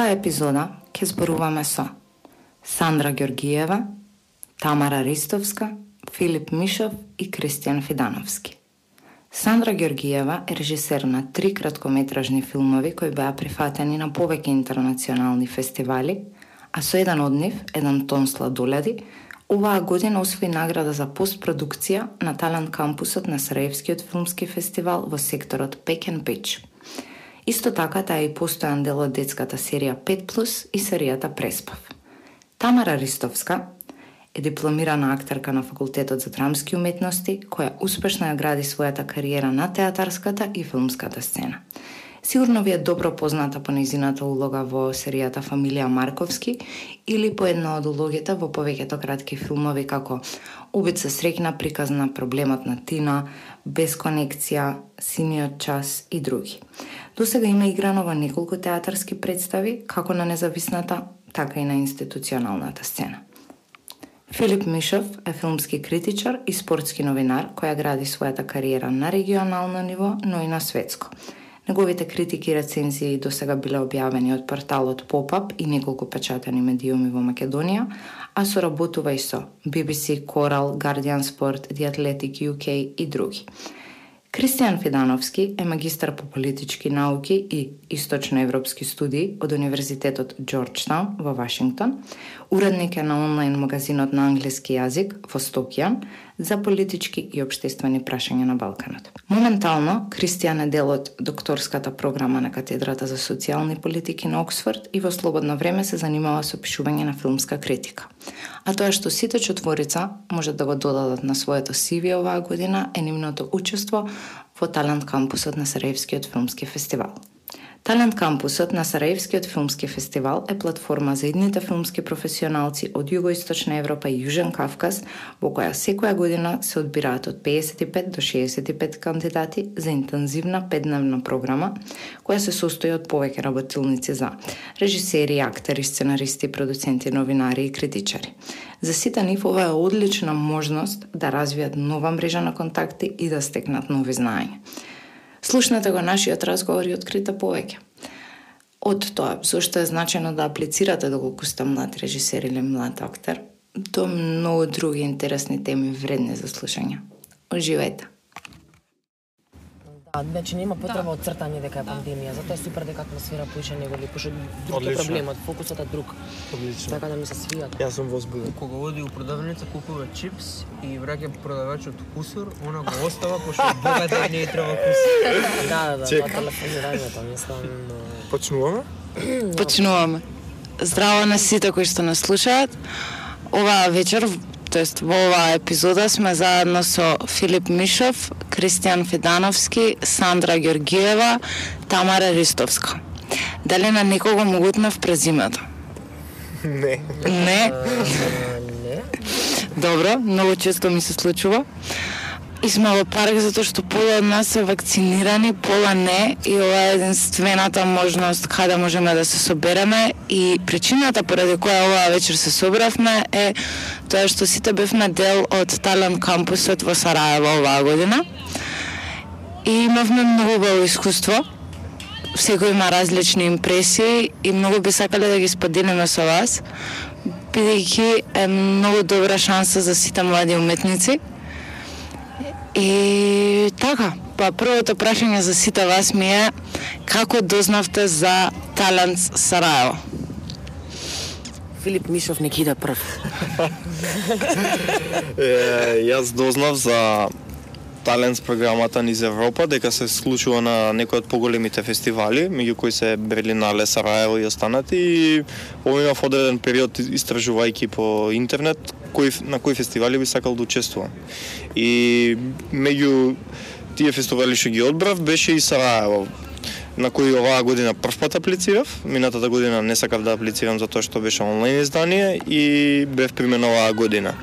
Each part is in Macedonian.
оваа епизода ќе зборуваме со Сандра Георгиева, Тамара Ристовска, Филип Мишов и Кристијан Фидановски. Сандра Георгиева е режисер на три краткометражни филмови кои беа прифатени на повеќе интернационални фестивали, а со еден од нив, Еден тон сладоледи, оваа година освои награда за постпродукција на Талент кампусот на Сараевскиот филмски фестивал во секторот Пекен Пич. Исто така таа и постојан дел од детската серија 5 и серијата Преспав. Тамара Ристовска е дипломирана актерка на факултетот за драмски уметности, која успешно ја гради својата кариера на театарската и филмската сцена. Сигурно ви е добро позната по низината улога во серијата Фамилија Марковски или по една од улогите во повеќето кратки филмови како Убица срекна, приказ на проблемот на Тина, Без конекција, Синиот час и други. До сега има играно во неколку театарски представи, како на независната, така и на институционалната сцена. Филип Мишов е филмски критичар и спортски новинар која гради својата кариера на регионално ниво, но и на светско. Неговите критики и рецензии до сега биле објавени од порталот Попап и неколку печатени медиуми во Македонија, а соработува и со BBC, Coral, Guardian Sport, The Athletic UK и други. Кристијан Фидановски е магистар по политички науки и источноевропски студии од Универзитетот Джорджтаун во Вашингтон. Уредник е на онлайн магазинот на англиски јазик Востокијан за политички и обштествени прашања на Балканот. Моментално, Кристијан е дел од докторската програма на катедрата за социјални политики на Оксфорд и во слободно време се занимава со пишување на филмска критика. А тоа што сите четворица можат да го додадат на своето CV оваа година е нивното учество во Талант кампусот на Сараевскиот филмски фестивал. Талент кампусот на Сараевскиот филмски фестивал е платформа за идните филмски професионалци од Југоисточна Европа и Јужен Кавказ, во која секоја година се одбираат од 55 до 65 кандидати за интензивна петдневна програма, која се состои од повеќе работилници за режисери, актери, сценаристи, продуценти, новинари и критичари. За сите нив ова е одлична можност да развијат нова мрежа на контакти и да стекнат нови знаења. Слушнете го нашиот разговор и открите повеќе. Од тоа, зошто е значено да аплицирате доколку сте млад режисер или млад актер, до многу други интересни теми вредни за слушање. Оживајте! Да, значи нема потреба да. од цртање дека е да. пандемија, затоа е супер дека атмосфера поише него ли, пошто друг е проблемот, фокусот е друг. Одлично. Така да ми се свија. Јас сум возбуден. Кога оди у продавница купува чипс и враќа продавачот кусур, она го остава пошто богата не треба кусур. да, да, да, Чека. тоа телефонирањето, мислам. Почнуваме? Почнуваме. Здраво на сите кои што нас слушаат. Оваа вечер, тоест во оваа епизода сме заедно со Филип Мишов, Кристијан Федановски, Сандра Георгиева, Тамара Ристовска. Дали на некого му гутнав презимето? Не. Не. Добро, многу често ми се случува. И парк затоа што пола од нас се вакцинирани, пола не и ова е единствената можност каде можеме да се собереме и причината поради која оваа вечер се собравме е тоа што сите бевме дел од Талент кампусот во Сараево оваа година. И имавме многу убаво искуство. Секој има различни импресии и многу би сакале да ги споделиме со вас, бидејќи е многу добра шанса за сите млади уметници. И така, па првото прашање за сите вас ми е како дознавте за Талент Сараево? Филип Мишов не иде прв. Е, јас дознав за Талент програмата низ Европа дека се случува на некои од поголемите фестивали, меѓу кои се Берлинале, Сараево и останати и имав одреден период истражувајќи по интернет кои на кои фестивали би сакал да учествувам. И меѓу тие фестивали што ги одбрав беше и Сараево на кој оваа година првпат аплицирав, минатата година не сакав да аплицирам затоа што беше онлайн издание и бев примен оваа година.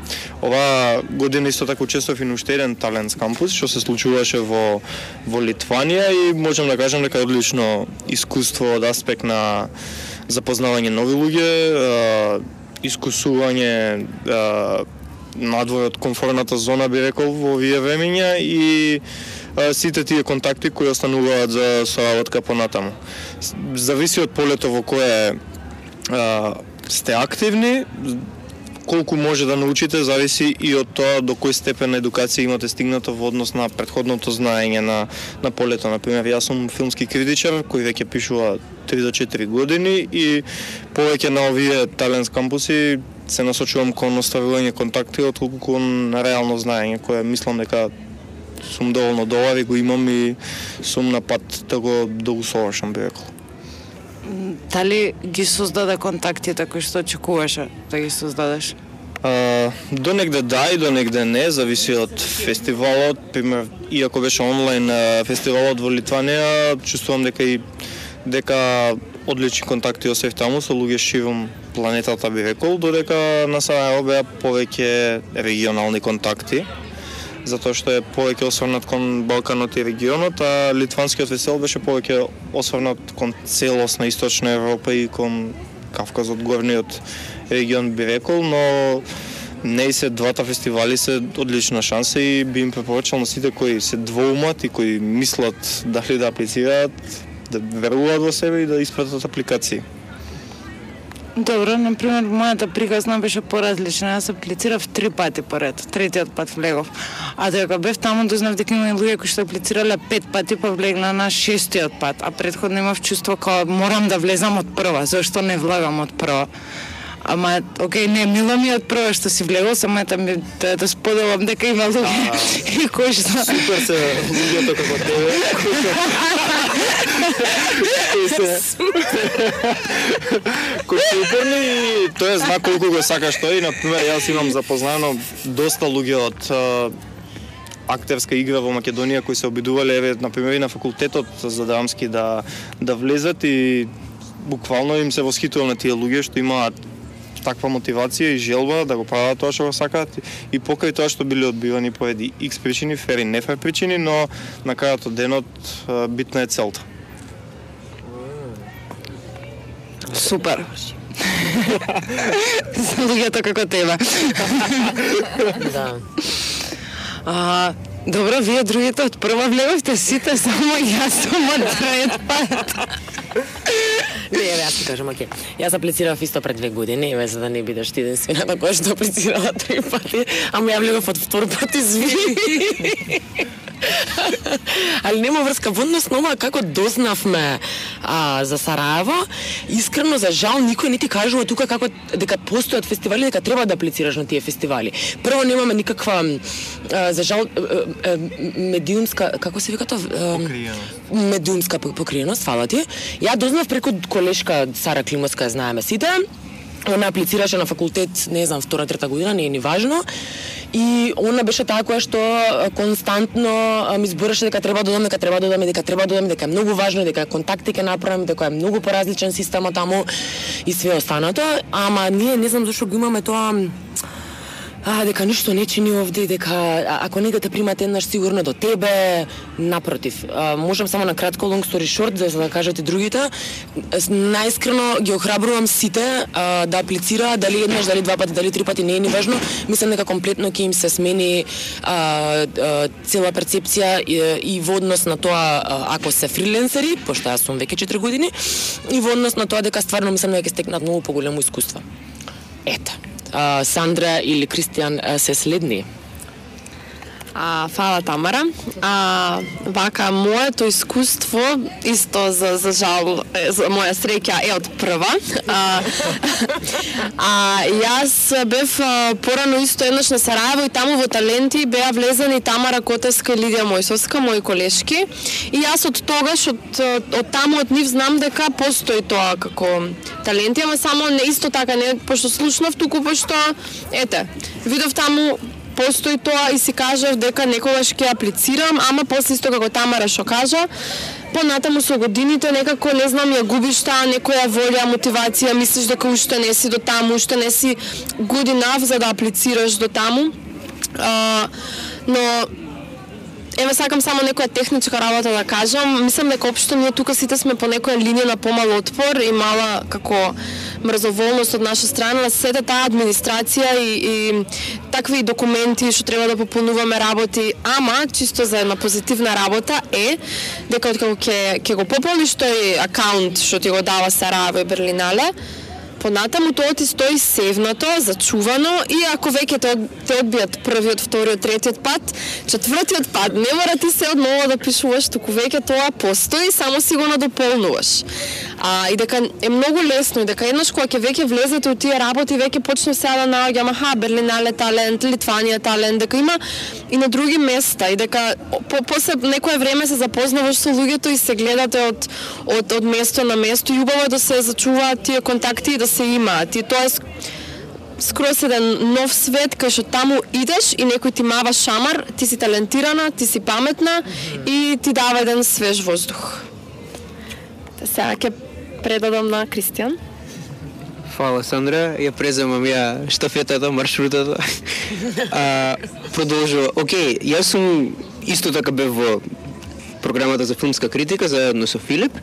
Оваа година исто така учествував и на уште еден Талент кампус што се случуваше во во Литванија и можам да кажам дека е одлично искуство од аспект на запознавање нови луѓе, искусување надвор од комфорната зона би рекол во овие времења и сите тие контакти кои остануваат за соработка понатаму. Зависи од полето во кое сте активни, колку може да научите зависи и од тоа до кој степен на едукација имате стигнато во однос на предходното знаење на на полето. На пример, јас сум филмски критичар кој веќе пишува 3 до 4 години и повеќе на овие талент кампуси се насочувам кон оставување контакти отколку кон реално знаење кое мислам дека сум доволно добар и го имам и сум на пат да го да го совршам би рекол. Дали ги создаде контактите кои што очекуваше да ги создадеш? А, до негде да и до негде не, зависи од фестивалот. Пример, иако беше онлайн фестивалот во Литванија, чувствувам дека и дека одлични контакти осев таму со луѓе широм планетата би рекол, додека на Сараево беа повеќе регионални контакти затоа што е повеќе осврнат кон Балканот и регионот, а Литванскиот фестивал беше повеќе осврнат кон целосна Источна Европа и кон Кавказот, горниот регион би рекол, но не и се двата фестивали се одлична шанса и би им препорачал на сите кои се двоумат и кои мислат дали да аплицираат, да веруваат во себе и да испратат апликации. Добро, на пример, мојата приказна беше поразлична. Јас аплицирав три пати поред. Третиот пат влегов. А дека бев таму, дознав дека има луѓе кои што аплицирале пет пати, па влегна на шестиот пат. А предходно имав чувство као морам да влезам од прва, зашто не влагам од прва. Ама, окей, не, мило ми од прва што си влегол, само ета ми да, да споделам дека има луѓе и кои што... Супер се луѓето како тебе, кои се кои се упорни и тоа е знак колку го сакаш тој. На пример, јас имам запознано доста луѓе од а, актерска игра во Македонија кои се обидувале еве на пример и на факултетот за драмски да да влезат и буквално им се восхитувам на тие луѓе што имаат таква мотивација и желба да го прават тоа што го сакаат и покрај тоа што биле одбивани поради X причини, фер и нефер причини, но на крајот од денот битна е целта. Супер. За луѓето како тебе. Да. А, добро, вие другите од прва влеговте сите, само јас сум од трет пат. Не, еве, јас ти кажам, оке. Јас аплицирав исто пред две години, еве, за да не бидеш ти единствената која што аплицирала три пати, ама ја влегов од втор пат, изви. Али нема врска во однос на ова како дознавме а, за Сараево, искрено за жал никој не ти кажува тука како дека постојат фестивали, дека треба да аплицираш на тие фестивали. Прво немаме никаква а, за жал а, а, медиумска, како се вика тоа? Медиумска покриеност, фала ти. Ја дознав преку колешка Сара Климовска, знаеме сите. Она аплицираше на факултет, не знам, втора, трета година, не е ни важно. И она беше таа која што константно ми збореше дека треба да додам, дека треба да додам, дека треба да додам, дека е многу важно, дека контакти ќе направам, дека е многу поразличен системот таму и све останато. Ама ние не знам зашто го имаме тоа а, дека ништо не чини овде, дека ако не те примат еднаш сигурно до тебе, напротив. А, можам само на кратко long story short за да кажете другите. Најскрено ги охрабрувам сите а, да аплицираат дали еднаш, дали два пати, дали три пати, не е ни важно. Мислам дека комплетно ќе им се смени а, а, цела перцепција и, и во однос на тоа а, ако се фриленсери, пошто јас сум веќе 4 години, и во однос на тоа дека стварно мислам дека ќе стекнат многу поголемо искуство. Ето. Сандра или Кристијан се следни. А, фала Тамара. А, вака, моето искуство, исто за, за жал, за моја среќа е од прва. А, а јас бев порано исто еднаш на Сараево и таму во таленти беа влезени Тамара Котевска и Лидија Мојсовска, мои колешки. И јас од тогаш, од, од таму од нив знам дека постои тоа како таленти, ама само не исто така, не пошто слушнав, туку пошто, ете, видов таму постои тоа и си кажав дека некогаш ќе аплицирам, ама после исто како Тамара што кажа, понатаму со годините некако не знам ја губиш таа некоја волја, мотивација, мислиш дека уште не си до таму, уште не си good enough за да аплицираш до таму. А, но Еве сакам само некоја техничка работа да кажам. Мислам дека општо ние тука сите сме по некоја линија на помал отпор и мала како мрзоволност од наша страна на сета таа администрација и, и такви документи што треба да пополнуваме работи, ама чисто за една позитивна работа е дека откако ќе ќе го пополниш тој акаунт што ти го дава Сараево и Берлинале, понатаму тоа ти стои севнато, зачувано и ако веќе те, од- те одбијат првиот, вториот, третиот пат, четвртиот пат не мора ти се одново да пишуваш, туку веќе тоа постои, само си го надополнуваш. А, и дека е многу лесно и дека еднаш кога ќе веќе влезете у тие работи, веќе почне се да наоѓам, аха, Берлинале талент, Литванија талент, дека има и на други места и дека по, после некое време се запознаваш со луѓето и се гледате од од од место на место и убаво е да се зачуваат тие контакти и да се имаат. И тоа е ск- скроз еден нов свет кај што таму идеш и некој ти мава шамар, ти си талентирана, ти си паметна и ти дава еден свеж воздух. Сега ќе предадам на Кристијан. Фала, Сандра. Ја преземам ја штафетата, маршрутата. а, продолжува. Океј, јас сум исто така бев во програмата за филмска критика заедно со Филип.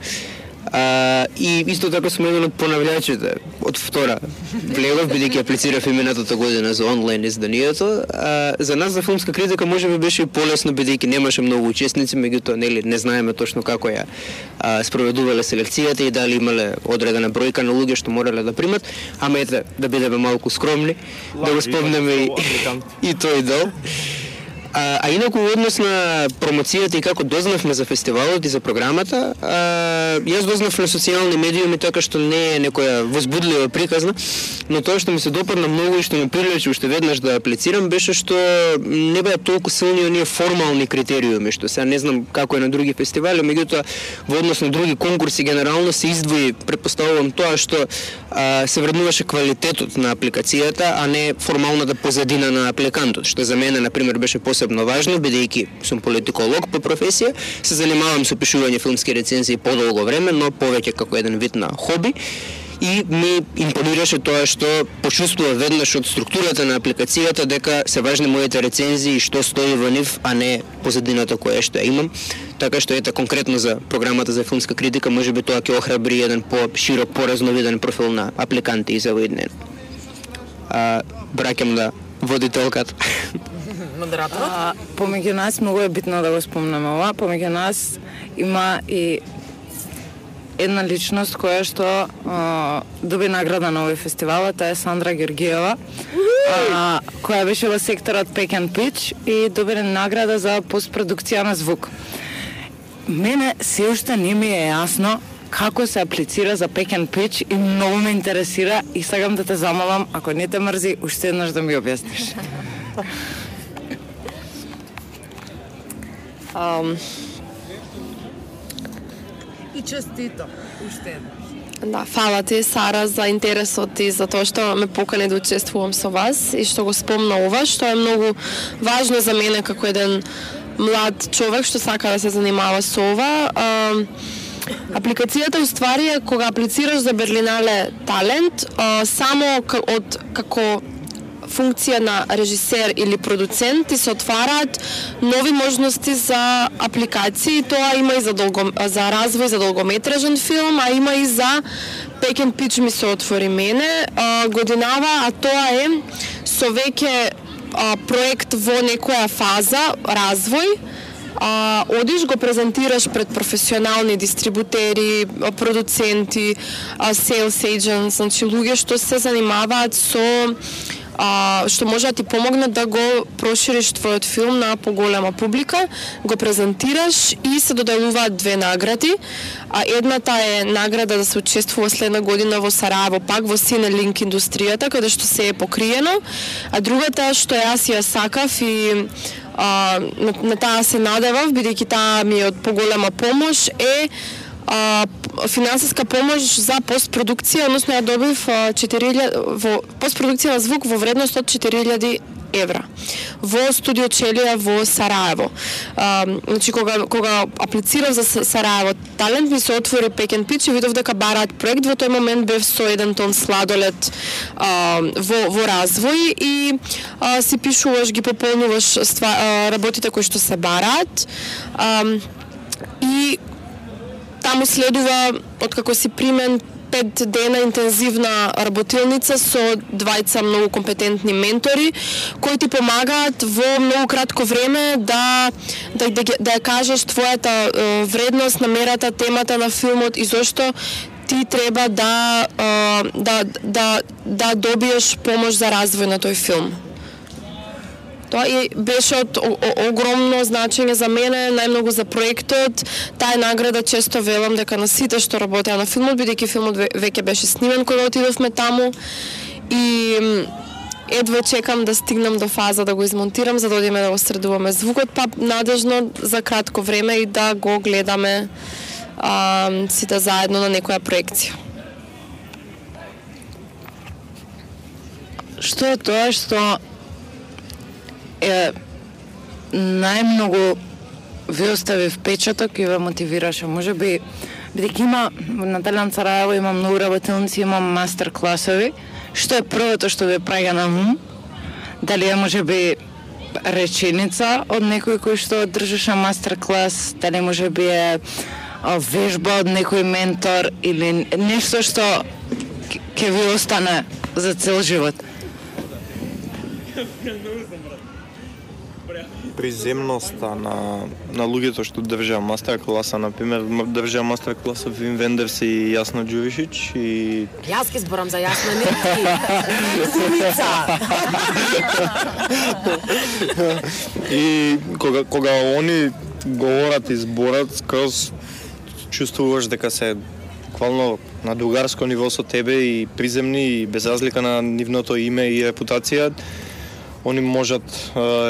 А, и исто така од понавлячите од втора влегов, бидејќи аплицирав и минатата година за онлайн изданието. А, за нас за филмска критика може би беше и полесно, бидејќи немаше многу учесници, меѓутоа нели не знаеме точно како ја а, спроведувале селекцијата и дали имале одредена бројка на луѓе што морале да примат, ама ете да бидеме малку скромни, да го спомнеме и, и тој дел. А, а инаку во однос на промоцијата и како дознавме за фестивалот и за програмата, а, јас дознав на социјални медиуми така што не е некоја возбудлива приказна, но тоа што ми се допадна многу и што ме привлече уште веднаш да аплицирам беше што не беа толку силни оние формални критериуми, што сега не знам како е на други фестивали, меѓутоа во однос на други конкурси генерално се издвои, препоставувам тоа што а, се вреднуваше квалитетот на апликацијата, а не формалната позадина на апликантот, што за мене на пример беше посебно важно, бидејќи сум политиколог по професија, се занимавам со пишување филмски рецензии подолго време, но повеќе како еден вид на хоби и ми импонираше тоа што почувствува веднаш од структурата на апликацијата дека се важни моите рецензии и што стои во нив, а не позадината која што ја имам. Така што ете конкретно за програмата за филмска критика, може би тоа ќе охрабри еден по-широк, поразновиден профил на апликанти и за воеднен. А, бракем да водителката. Модераторот? А, помеѓу нас многу е битно да го спомнеме ова, помеѓу нас има и една личност која што а, доби награда на овој фестивал, а таа е Сандра Георгиева, а, која беше во секторот Pack and Pitch и доби награда за постпродукција на звук. Мене се уште не ми е јасно како се аплицира за Pack and Pitch и многу ме интересира и сакам да те замолам, ако не те мрзи, уште еднаш да ми објасниш. Um, И честито, уште еднаш. Да, фала ти Сара за интересот и за тоа што ме покани да учествувам со вас и што го спомна ова, што е многу важно за мене како еден млад човек што сака да се занимава со ова. Апликацијата уствари е кога аплицираш за Берлинале талент, само од како функција на режисер или продуцент и се отвараат нови можности за апликации. Тоа има и за долго, за развој за долгометражен филм, а има и за Pack and Pitch ми се отвори мене а, годинава, а тоа е со веќе а, проект во некоја фаза развој а, одиш го презентираш пред професионални дистрибутери, продуценти, а, sales agents, значи луѓе што се занимаваат со а, што може да ти помогне да го прошириш твојот филм на поголема публика, го презентираш и се доделуваат две награди. А едната е награда да се учествува следна година во Сараево, пак во Синелинк индустријата, каде што се е покриено. А другата што јас ја сакав и а, на, на таа се надевав, бидејќи таа ми е од поголема помош, е а, финансиска помош за постпродукција, односно ја добив 4000 во постпродукција на звук во вредност од 4000 евра во студио Челија во Сараево. А, значи кога кога аплицирав за Сараево талент ми се отвори Пекен Пич и видов дека бараат проект, во тој момент бев со еден тон сладолед а, во во развој и а, си пишуваш, ги пополнуваш ства, а, работите кои што се бараат. А, и таму следува откако си примен пет дена интензивна работилница со двајца многу компетентни ментори кои ти помагаат во многу кратко време да да да, да ја кажеш твојата е, вредност, намерата, темата на филмот и зошто ти треба да е, да да да добиеш помош за развој на тој филм. Тоа и беше од о- о- огромно значење за мене, најмногу за проектот. Таа награда често велам дека на сите што работеа на филмот, бидејќи филмот веќе беше снимен кога отидовме таму. И едва чекам да стигнам до фаза да го измонтирам, за да одиме да го средуваме звукот, па надежно за кратко време и да го гледаме а, сите заедно на некоја проекција. Што е тоа што е најмногу ви остави впечаток и ве мотивираше? Може би, бидејќи има на Талент Сараево има многу работилници, има мастер класови. Што е првото што ви праја на ум? Дали е може би реченица од некој кој што држеше мастер клас, дали може би е вежба од некој ментор или нешто што ќе ви остане за цел живот. приземноста на на луѓето што држаа мастер класа, на пример, м- држаа мастер класа Вим Вендерс и Јасно Ѓуришич и Јас ќе зборам за јасна нитки. И кога кога они говорат и зборат, скроз чувствуваш дека се буквално на другарско ниво со тебе и приземни и без разлика на нивното име и репутација, они можат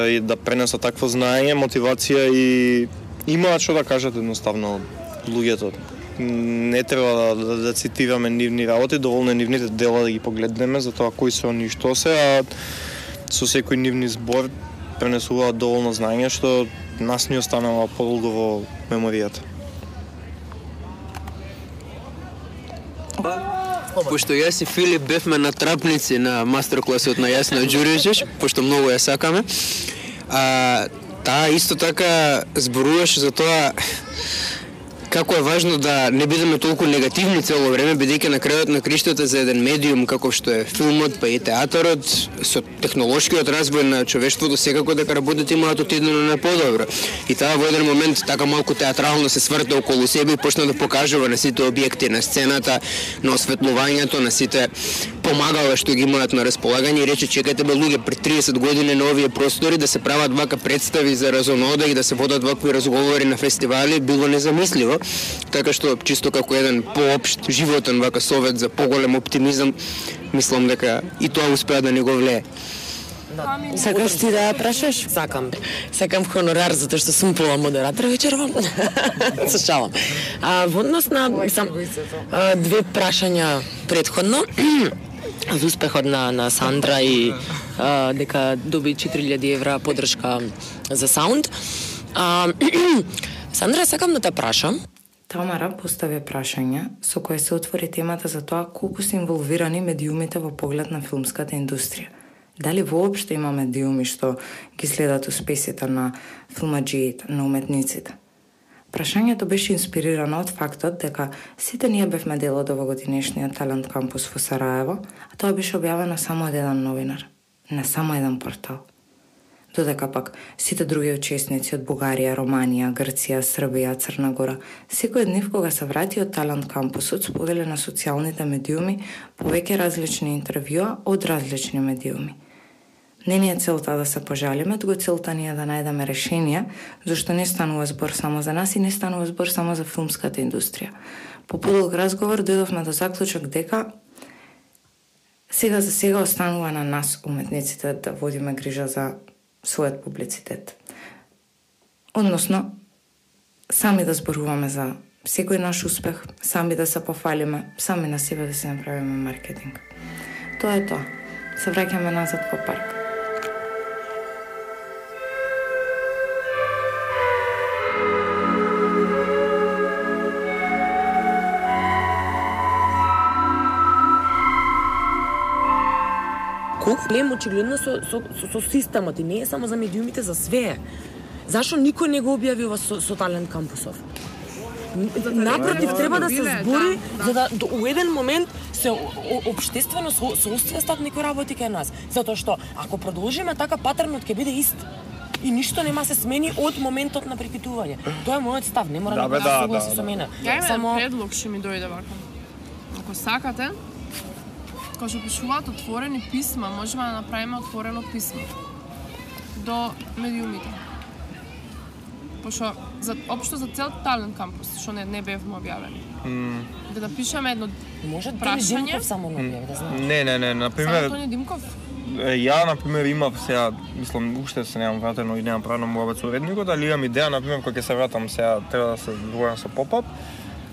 и да пренесат такво знаење, мотивација и имаат што да кажат едноставно луѓето. Не треба да, да, да цитираме нивни работи, доволно е нивните дела да ги погледнеме за тоа кои се они што се, а со секој нивни збор пренесуваат доволно знаење што нас ни останало подолго во меморијата. Пошто јас и Филип бевме на трапници на мастер класот на Јасна Ѓуричич, пошто многу ја сакаме. А, таа исто така зборуваше за тоа како е важно да не бидеме толку негативни цело време, бидејќи на крајот на криштата за еден медиум како што е филмот, па и театарот, со технолошкиот развој на човештвото секако дека работите имаат отидено на подобро. И таа во еден момент така малку театрално се сврта околу себе и почна да покажува на сите објекти на сцената, на осветлувањето, на сите помагала што ги имаат на располагање и рече чекате бе луѓе пред 30 години на овие простори да се прават вака представи за разонода и да се водат вакви разговори на фестивали било незамисливо. Така што чисто како еден поопшт животен вака совет за поголем оптимизам, мислам дека и тоа успеа да не го влее. Сакаш ти да ја прашаш? Сакам. Сакам хонорар затоа што сум пола модератор вечерва. Се шалам. А, во однос на сам, а, две прашања предходно за успехот на, на Сандра и а, дека доби 4000 евра подршка за саунд. А, Сандра, сакам да те прашам, Тамара постави прашање со кое се отвори темата за тоа колку се инволвирани медиумите во поглед на филмската индустрија. Дали воопшто има медиуми што ги следат успесите на филмаджиите, на уметниците? Прашањето беше инспирирано од фактот дека сите ние бевме дел од овогодинешниот талент кампус во Сараево, а тоа беше објавено само од еден новинар, на само еден портал додека пак сите други учесници од Бугарија, Романија, Грција, Србија, Црна Гора, секој од нив кога се врати од Талант кампусот сподели на социјалните медиуми повеќе различни интервјуа од различни медиуми. Не ни е целта да се пожалиме, туку целта ни е да најдеме решенија, зашто не станува збор само за нас и не станува збор само за филмската индустрија. По подолг разговор дојдовме до заклучок дека сега за сега останува на нас, уметниците, да водиме грижа за својот публицитет. Односно, сами да зборуваме за секој наш успех, сами да се пофалиме, сами на себе да се направиме маркетинг. Тоа е тоа. Се враќаме назад во парк. Проблем очигледно со, со, со, со системот и не е само за медиумите, за све. Зашо никој не го објави ова со, со талент кампусов? Напротив, треба да се збори за да до, у еден момент се обштествено со, соосвестат некои работи кај нас. Затоа што ако продолжиме така патернот ќе биде ист. И ништо нема се смени од моментот на припитување. Тоа е мојот став, не мора Да, да, да, да, согласи да, со да. мене. Ја имам Само предлог што ми дојде вака. Ако сакате, кога што пишуваат отворени писма, можеме да направиме отворено писмо до медиумите. Пошто за општо за цел талент кампус, што не не бевме објавени. Да напишеме едно Може Прашање? Димков само не објави, да знаеш. Не, не, не, на само пример, Тони Димков. Ја, на пример, имав сега, мислам, уште се немам вратено и немам правно муабет со уредникот, али имам идеја, на пример, кога ќе се вратам сега, треба да се договорам со попап,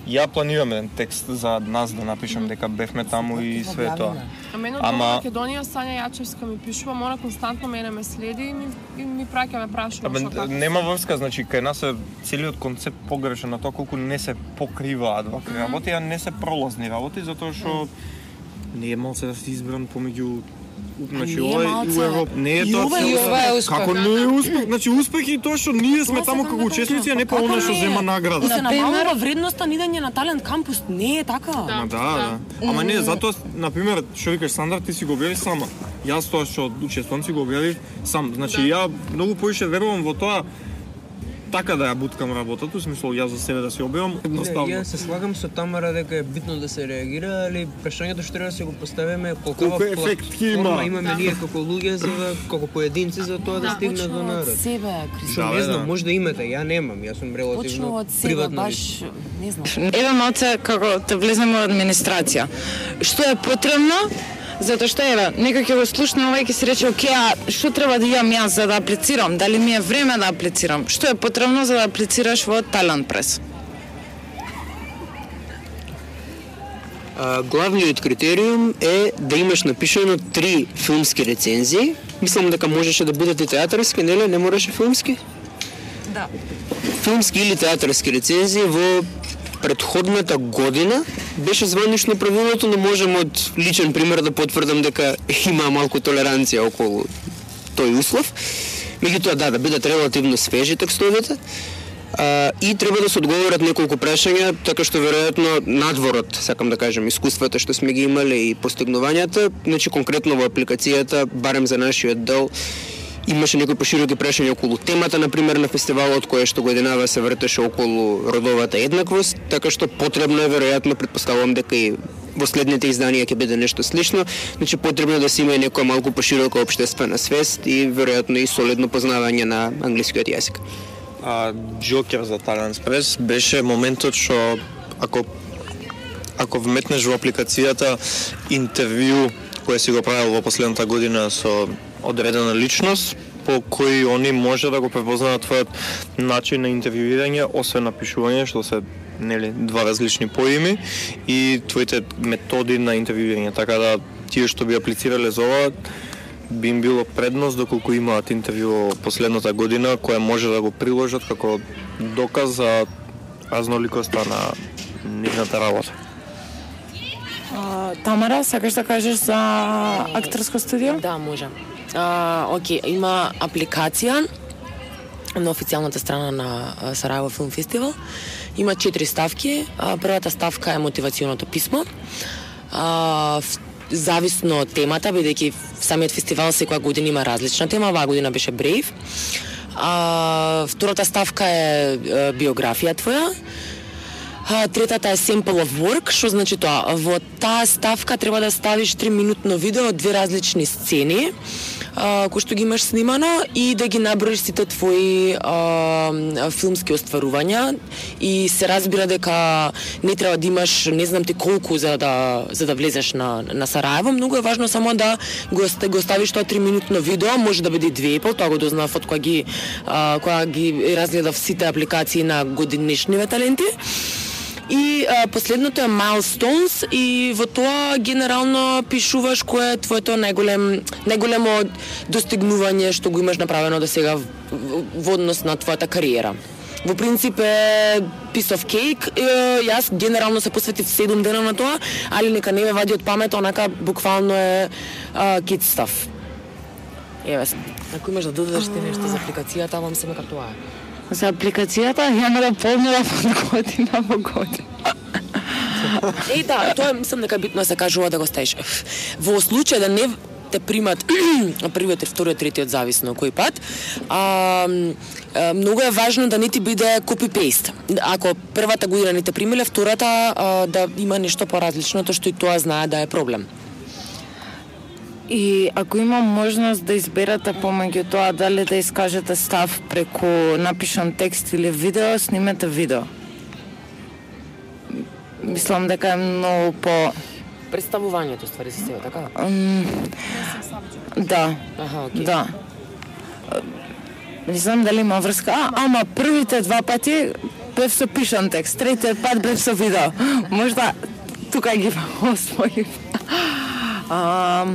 ја планирам еден текст за нас да напишам дека бевме таму и све тоа. А мене од Ама-. Македонија Сања Јачевска ми пишува, мора константно мене ме следи и ми, и ми праќа ме прашува Абе, што како. нема врска, значи, кај нас е целиот концепт погрешен на тоа колку не се покриваат вакви работи, а не се пролазни работи, затоа што не е малце да се избран помеѓу Значи, не е ова у Европа. Не е И тоа ова е цел- успех. ова е успех. Како не е успех? Значи, успех е тоа што ние сме таму како да учесници, а не па оно што зема И награда. се Например- намалува вредноста на идење на талент кампус. Не е така. Ма да, да. Ама не, затоа, на пример, што викаш Сандар, ти си го објави сама. Јас тоа што учествувам си го објавив сам. Значи, ја многу повише верувам во тоа така да ја буткам работата, смисло јас за себе да си објавам Не, едноставно. ја се слагам со Тамара дека е битно да се реагира, али прашањето што треба да се го поставиме е Колку ефект ќе има? платформа имаме ние како луѓе за да, како поединци за тоа да, стигне до од народ. себе. Што Да, не бе, знам, да. може да имате, ја немам, јас сум релативно од себе, приватна баш, не знам. Еве малце како те влеземе во администрација. Што е потребно? Затоа што еве, некој ќе го слушне ова и ќе си рече, оке, а што треба да имам јас за да аплицирам? Дали ми е време да аплицирам? Што е потребно за да аплицираш во Talent Press? А, главниот критериум е да имаш напишано три филмски рецензии. Мислам дека можеше да бидат и театарски, нели? Не мораше филмски? Да. Филмски или театарски рецензии во предходната година беше званично правилото, но можам од личен пример да потврдам дека има малку толеранција околу тој услов. Меѓутоа, да, да бидат релативно свежи текстовите, а, и треба да се одговорат неколку прашања, така што веројатно надворот, сакам да кажам, искуствата што сме ги имале и постигнувањата, значи конкретно во апликацијата, барем за нашиот дел, имаше некои пошироки прашања околу темата, на пример, на фестивалот, кое што годинава се вртеше околу родовата еднаквост, така што потребно е, веројатно, предпоставувам дека и во следните изданија ќе биде нешто слично, значи потребно е да се има и некоја малку поширока општествена свест и веројатно и солидно познавање на англискиот јазик. А Джокер за Talent Прес беше моментот што ако ако вметнеш во апликацијата интервју кое си го правил во последната година со одредена личност, по кој они може да го препознаат твојот начин на интервјуирање, освен напишување, што се нели два различни поими и твоите методи на интервјуирање, така да тие што би аплицирале за ова би им било предност доколку имаат интервју во последната година која може да го приложат како доказ за разноликоста на нивната работа. А, Тамара, сакаш да кажеш за акторско студио? Да, може. А, оке, има апликација на официјалната страна на Сараево Филм Фестивал. Има четири ставки. А, првата ставка е мотивационото писмо. А, зависно од темата, бидејќи самиот фестивал секоја година има различна тема, оваа година беше Brave. А, втората ставка е, е биографија твоја. А, третата е sample of work, што значи тоа? Во таа ставка треба да ставиш 3 минутно видео од две различни сцени, а, кои што ги имаш снимано и да ги наброиш сите твои а, филмски остварувања и се разбира дека не треба да имаш не знам ти колку за да за да влезеш на на Сараево, многу е важно само да го го ставиш тоа 3 минутно видео, може да биде и две и пол, тоа го дознав од кога ги а, кога ги разгледав сите апликации на годинешниве таленти. И а, последното е milestones и во тоа генерално пишуваш кое е твоето најголем најголемо достигнување што го имаш направено до сега во однос на твојата кариера. Во принцип е piece of cake. Јас генерално се посветив 7 дена на тоа, али нека не ме вади од памет, онака буквално е а, kid stuff. Еве, ако имаш да додадеш ти нешто за апликацијата, вам се мека тоа е. За апликацијата ја не да од година во година. Е, да, тоа е, мислам дека битно да се кажува да го стаиш. Во случај да не те примат првиот, вториот, третиот зависно кој пат. А, а, многу е важно да не ти биде копи-пейст. Ако првата година не те примиле, втората а, да има нешто поразлично, тоа што и тоа знае да е проблем. И ако има можност да изберете помеѓу тоа дали да искажете став преку напишан текст или видео, снимете видео. Мислам дека е многу по Представувањето ствари се себе, така? да, Аха, окей. да. Не знам дали има врска, а, ама првите два пати бев со пишан текст, третиот пат бев со видео. Можда тука ги освоив. А,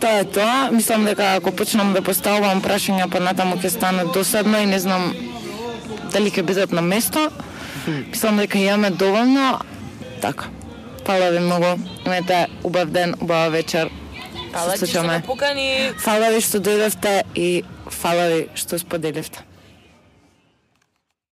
Тоа е тоа. Мислам дека ако почнам да поставувам прашања па натаму ќе стане досадно и не знам дали ќе бидат на место. Мислам дека имаме доволно. Така. Фала ви многу. Имате убав ден, убава вечер. Фала Се ти што покани. Фала ви што дојдовте и фала ви што споделивте.